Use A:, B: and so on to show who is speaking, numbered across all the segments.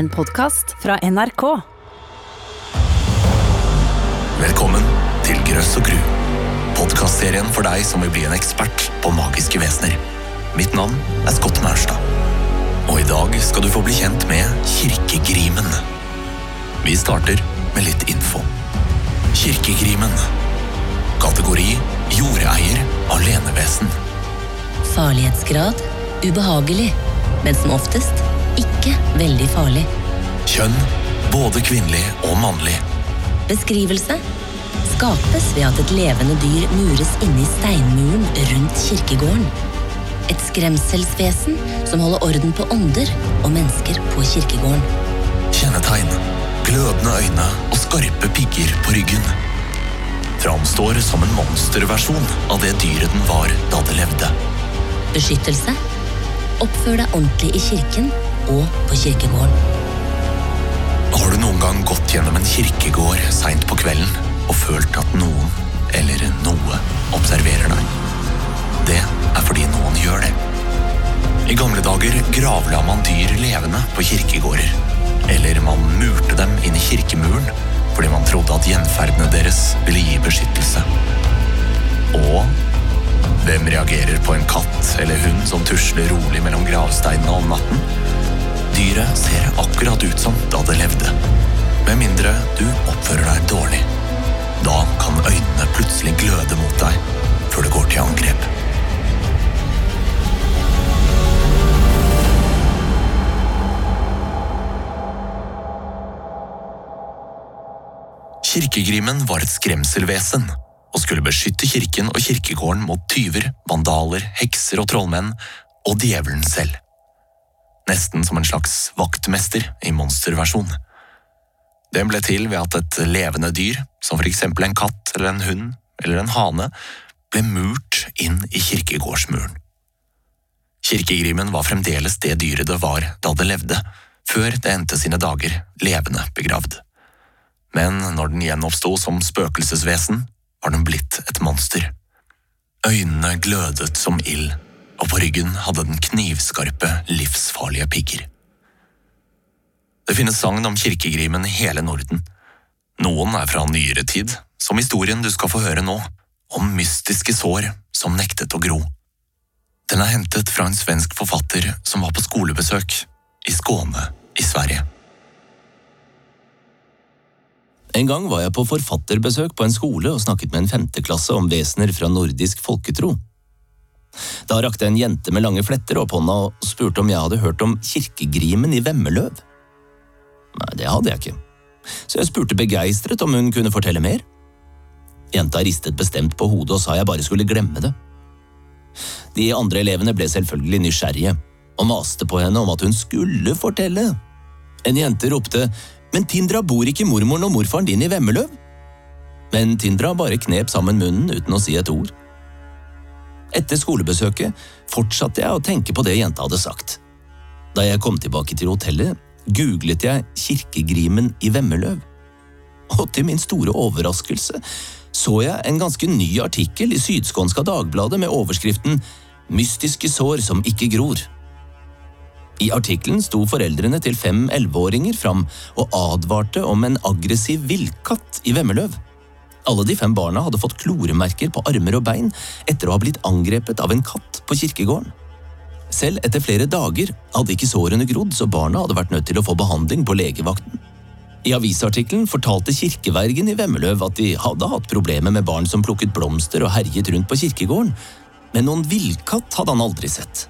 A: En podkast fra NRK.
B: Velkommen til Grøss og gru. Podkastserien for deg som vil bli en ekspert på magiske vesener. Mitt navn er Scott Maurstad. Og i dag skal du få bli kjent med Kirkegrimen. Vi starter med litt info. Kirkegrimen. Kategori jordeier alenevesen.
C: Farlighetsgrad ubehagelig, men som oftest ikke veldig farlig.
B: Kjønn både kvinnelig og mannlig.
C: Beskrivelse skapes ved at et levende dyr mures inne i steinmuren rundt kirkegården. Et skremselsvesen som holder orden på ånder og mennesker på kirkegården.
B: Kjennetegn. Glødende øyne og skarpe pigger på ryggen. Framstår som en monsterversjon av det dyret den var da det levde.
C: Beskyttelse oppfør deg ordentlig i kirken og på kirkegården.
B: Har du noen gang gått gjennom en kirkegård seint på kvelden og følt at noen eller noe observerer deg? Det er fordi noen gjør det. I gamle dager gravla man dyr levende på kirkegårder. Eller man murte dem inn i kirkemuren fordi man trodde at gjenferdene deres ville gi beskyttelse. Og hvem reagerer på en katt eller hund som tusler rolig mellom gravsteinene om natten? Dyret ser akkurat ut som da det levde. Med mindre du oppfører deg dårlig. Da kan øynene plutselig gløde mot deg før det går til angrep. Kirkegrimen var et skremselvesen og skulle beskytte kirken og kirkegården mot tyver, vandaler, hekser og trollmenn og djevelen selv. Nesten som en slags vaktmester i monsterversjon. Den ble til ved at et levende dyr, som for eksempel en katt eller en hund eller en hane, ble murt inn i kirkegårdsmuren. Kirkegrimen var fremdeles det dyret det var da det levde, før det endte sine dager levende begravd. Men når den gjenoppsto som spøkelsesvesen, var den blitt et monster. Øynene glødet som ild, og på ryggen hadde den knivskarpe, livsfarlige pigger. Det finnes sagn om kirkegrimen i hele Norden. Noen er fra nyere tid, som historien du skal få høre nå, om mystiske sår som nektet å gro. Den er hentet fra en svensk forfatter som var på skolebesøk i Skåne i Sverige.
D: En gang var jeg på forfatterbesøk på en skole og snakket med en femteklasse om vesener fra nordisk folketro. Da rakte en jente med lange fletter opp hånda og spurte om jeg hadde hørt om kirkegrimen i Vemmeløv. Nei, det hadde jeg ikke, så jeg spurte begeistret om hun kunne fortelle mer. Jenta ristet bestemt på hodet og sa jeg bare skulle glemme det. De andre elevene ble selvfølgelig nysgjerrige og maste på henne om at hun skulle fortelle. En jente ropte men Tindra bor ikke mormoren og morfaren din i Vemmeløv? Men Tindra bare knep sammen munnen uten å si et ord. Etter skolebesøket fortsatte jeg å tenke på det jenta hadde sagt. Da jeg kom tilbake til hotellet, googlet jeg Kirkegrimen i Vemmeløv. Og til min store overraskelse så jeg en ganske ny artikkel i Sydskånska Dagbladet med overskriften Mystiske sår som ikke gror. I artikkelen sto foreldrene til fem elleveåringer fram og advarte om en aggressiv villkatt i Vemmeløv. Alle de fem barna hadde fått kloremerker på armer og bein etter å ha blitt angrepet av en katt på kirkegården. Selv etter flere dager hadde ikke sårene grodd, så barna hadde vært nødt til å få behandling på legevakten. I avisartikkelen fortalte kirkevergen i Vemmeløv at de hadde hatt problemer med barn som plukket blomster og herjet rundt på kirkegården, men noen villkatt hadde han aldri sett.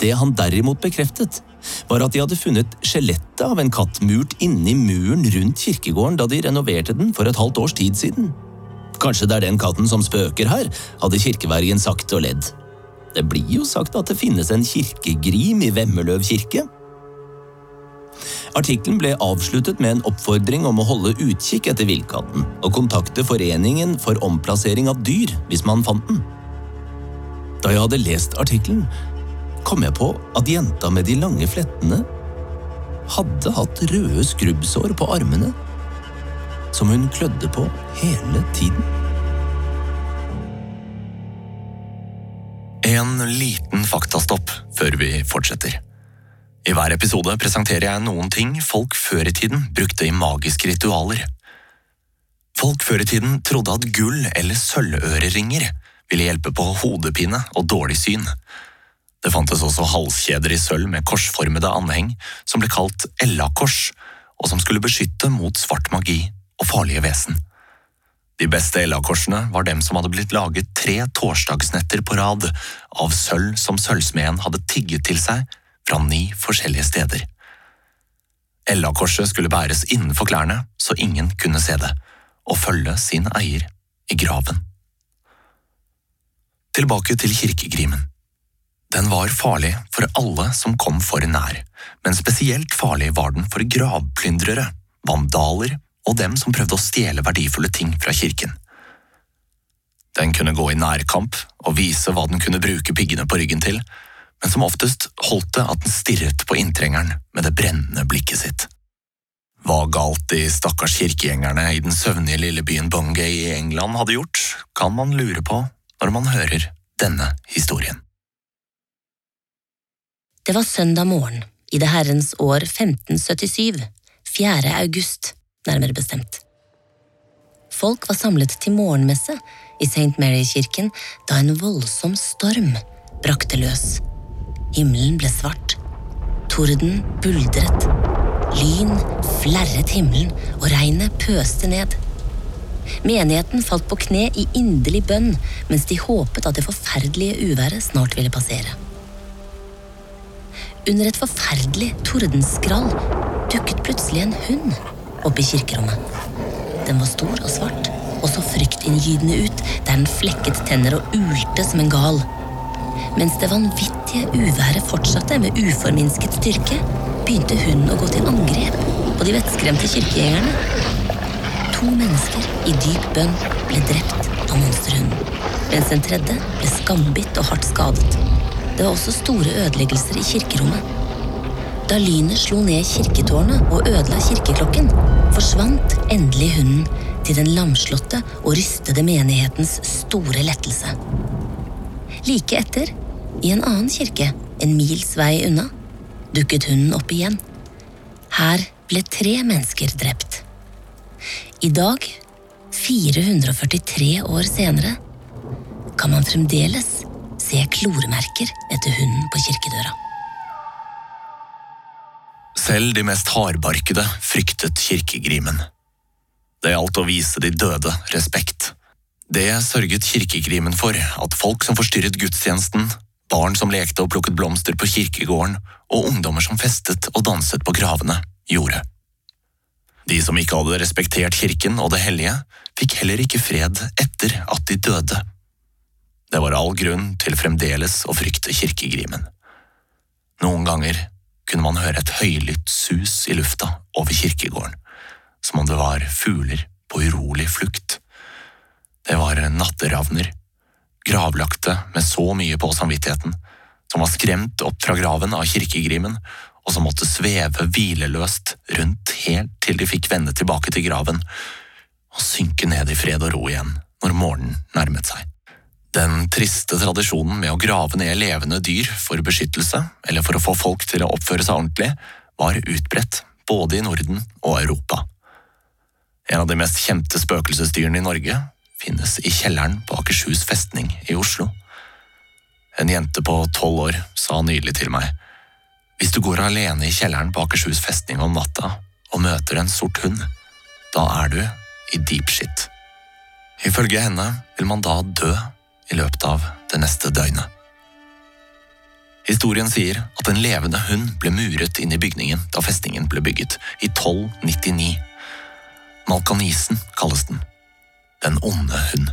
D: Det han derimot bekreftet, var at de hadde funnet skjelettet av en katt murt inni muren rundt kirkegården da de renoverte den for et halvt års tid siden. Kanskje det er den katten som spøker her, hadde kirkevergen sagt og ledd. Det blir jo sagt at det finnes en kirkegrim i Vemmeløv kirke. Artikkelen ble avsluttet med en oppfordring om å holde utkikk etter villkatten og kontakte Foreningen for omplassering av dyr hvis man fant den. Da jeg hadde lest artikkelen, kom jeg på at jenta med de lange flettene hadde hatt røde skrubbsår på armene, som hun klødde på hele tiden.
B: En liten faktastopp før vi fortsetter. I hver episode presenterer jeg noen ting folk før i tiden brukte i magiske ritualer. Folk før i tiden trodde at gull- eller sølvøreringer ville hjelpe på hodepine og dårlig syn. Det fantes også halskjeder i sølv med korsformede anheng, som ble kalt Ella-kors, og som skulle beskytte mot svart magi og farlige vesen. De beste Ella-korsene var dem som hadde blitt laget tre torsdagsnetter på rad av sølv som sølvsmeden hadde tigget til seg fra ni forskjellige steder. Ella-korset skulle bæres innenfor klærne så ingen kunne se det, og følge sin eier i graven. Tilbake til kirkegrimen. Den var farlig for alle som kom for nær, men spesielt farlig var den for gravplyndrere, vandaler og dem som prøvde å stjele verdifulle ting fra kirken. Den kunne gå i nærkamp og vise hva den kunne bruke piggene på ryggen til, men som oftest holdt det at den stirret på inntrengeren med det brennende blikket sitt. Hva galt de stakkars kirkegjengerne i den søvnige lille byen Bungay i England hadde gjort, kan man lure på når man hører denne historien.
C: Det var søndag morgen i det herrens år 1577, 4. august, nærmere bestemt. Folk var samlet til morgenmesse i St. Mary-kirken da en voldsom storm brakte løs. Himmelen ble svart. Torden buldret. Lyn flerret himmelen, og regnet pøste ned. Menigheten falt på kne i inderlig bønn mens de håpet at det forferdelige uværet snart ville passere. Under et forferdelig tordenskrall dukket plutselig en hund opp i kirkerommet. Den var stor og svart og så fryktinngytende ut der den flekket tenner og ulte som en gal. Mens det vanvittige uværet fortsatte med uforminsket styrke, begynte hunden å gå til angrep på de vettskremte kirkegjengerne. To mennesker i dyp bønn ble drept av monsterhunden, mens en tredje ble skambitt og hardt skadet. Det var også store ødeleggelser i kirkerommet. Da lynet slo ned kirketårnet og ødela kirkeklokken, forsvant endelig hunden til den lamslåtte og rystede menighetens store lettelse. Like etter, i en annen kirke, en mils vei unna, dukket hunden opp igjen. Her ble tre mennesker drept. I dag, 443 år senere, kan man fremdeles se kloremerker etter hunden på kirkedøra.
B: Selv de mest hardbarkede fryktet kirkegrimen. Det gjaldt å vise de døde respekt. Det sørget kirkegrimen for at folk som forstyrret gudstjenesten, barn som lekte og plukket blomster på kirkegården, og ungdommer som festet og danset på gravene, gjorde. De som ikke hadde respektert kirken og det hellige, fikk heller ikke fred etter at de døde. Det var all grunn til fremdeles å frykte kirkegrimen. Noen ganger kunne man høre et høylytt sus i lufta over kirkegården, som om det var fugler på urolig flukt. Det var natteravner, gravlagte med så mye på samvittigheten, som var skremt opp fra graven av kirkegrimen, og som måtte sveve hvileløst rundt helt til de fikk vende tilbake til graven og synke ned i fred og ro igjen når morgenen nærmet seg. Den triste tradisjonen med å grave ned levende dyr for beskyttelse, eller for å få folk til å oppføre seg ordentlig, var utbredt både i Norden og Europa. En av de mest kjente spøkelsesdyrene i Norge finnes i kjelleren på Akershus festning i Oslo. En jente på tolv år sa nylig til meg, hvis du går alene i kjelleren på Akershus festning om natta og møter en sort hund, da er du i deep shit. Ifølge henne vil man da dø i løpet av det neste døgnet. Historien sier at en levende hund ble muret inn i bygningen da festningen ble bygget, i 1299. Malkanisen kalles den. Den onde hund.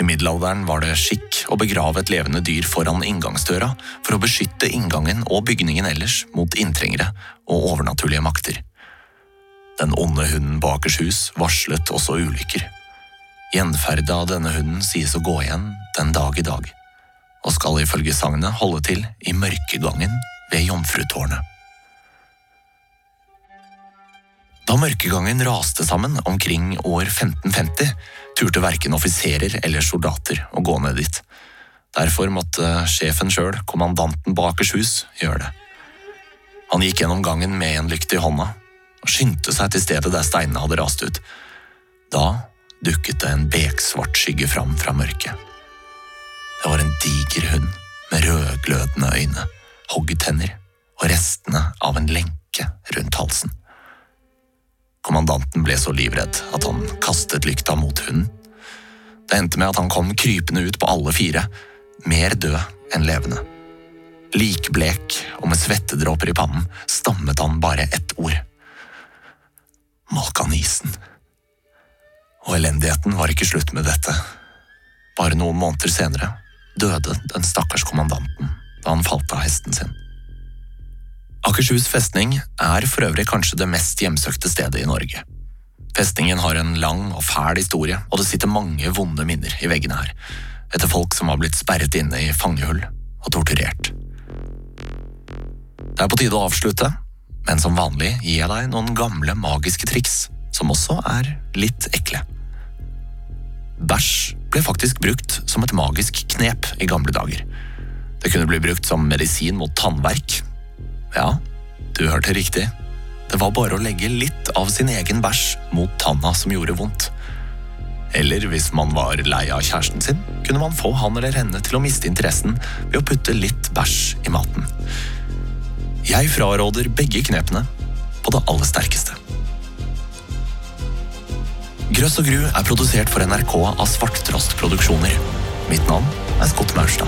B: I middelalderen var det skikk å begrave et levende dyr foran inngangsdøra for å beskytte inngangen og bygningen ellers mot inntrengere og overnaturlige makter. Den onde hunden på Akershus varslet også ulykker. Gjenferdet av denne hunden sies å gå igjen den dag i dag, og skal ifølge sagnet holde til i mørkegangen ved Jomfrutårnet. Da mørkegangen raste sammen omkring år 1550, turte verken offiserer eller soldater å gå ned dit. Derfor måtte sjefen sjøl, kommandanten på Akershus, gjøre det. Han gikk gjennom gangen med en lykt i hånda og skyndte seg til stedet der steinene hadde rast ut. Da dukket det en beksvart skygge fram fra mørket. Det var en diger hund med rødglødende øyne, hoggtenner og restene av en lenke rundt halsen. Kommandanten ble så livredd at han kastet lykta mot hunden. Det endte med at han kom krypende ut på alle fire, mer død enn levende. Likblek og med svettedråper i pannen stammet han bare ett ord. Malkanisen. Og elendigheten var ikke slutt med dette. Bare noen måneder senere døde den stakkars kommandanten da han falt av hesten sin. Akershus festning er for øvrig kanskje det mest hjemsøkte stedet i Norge. Festningen har en lang og fæl historie, og det sitter mange vonde minner i veggene her, etter folk som har blitt sperret inne i fangehull og torturert. Det er på tide å avslutte, men som vanlig gir jeg deg noen gamle magiske triks, som også er litt ekle. Bæsj ble faktisk brukt som et magisk knep i gamle dager. Det kunne bli brukt som medisin mot tannverk. Ja, du hørte riktig. Det var bare å legge litt av sin egen bæsj mot tanna som gjorde vondt. Eller hvis man var lei av kjæresten sin, kunne man få han eller henne til å miste interessen ved å putte litt bæsj i maten. Jeg fraråder begge knepene på det aller sterkeste. Grøss og Gru er produsert for NRK av Svarttrost Produksjoner. Mitt navn er Scott Maurstad.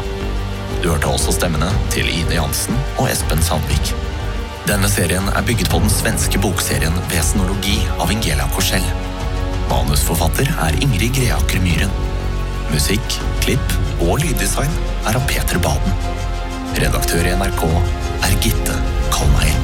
B: Du hørte også stemmene til Ine Jansen og Espen Sandvik. Denne serien er bygget på den svenske bokserien Vesenologi av Ingela Korsell. Manusforfatter er Ingrid Greaker Myhren. Musikk, klipp og lyddesign er av Peter Baden. Redaktør i NRK er Gitte Kalmeier.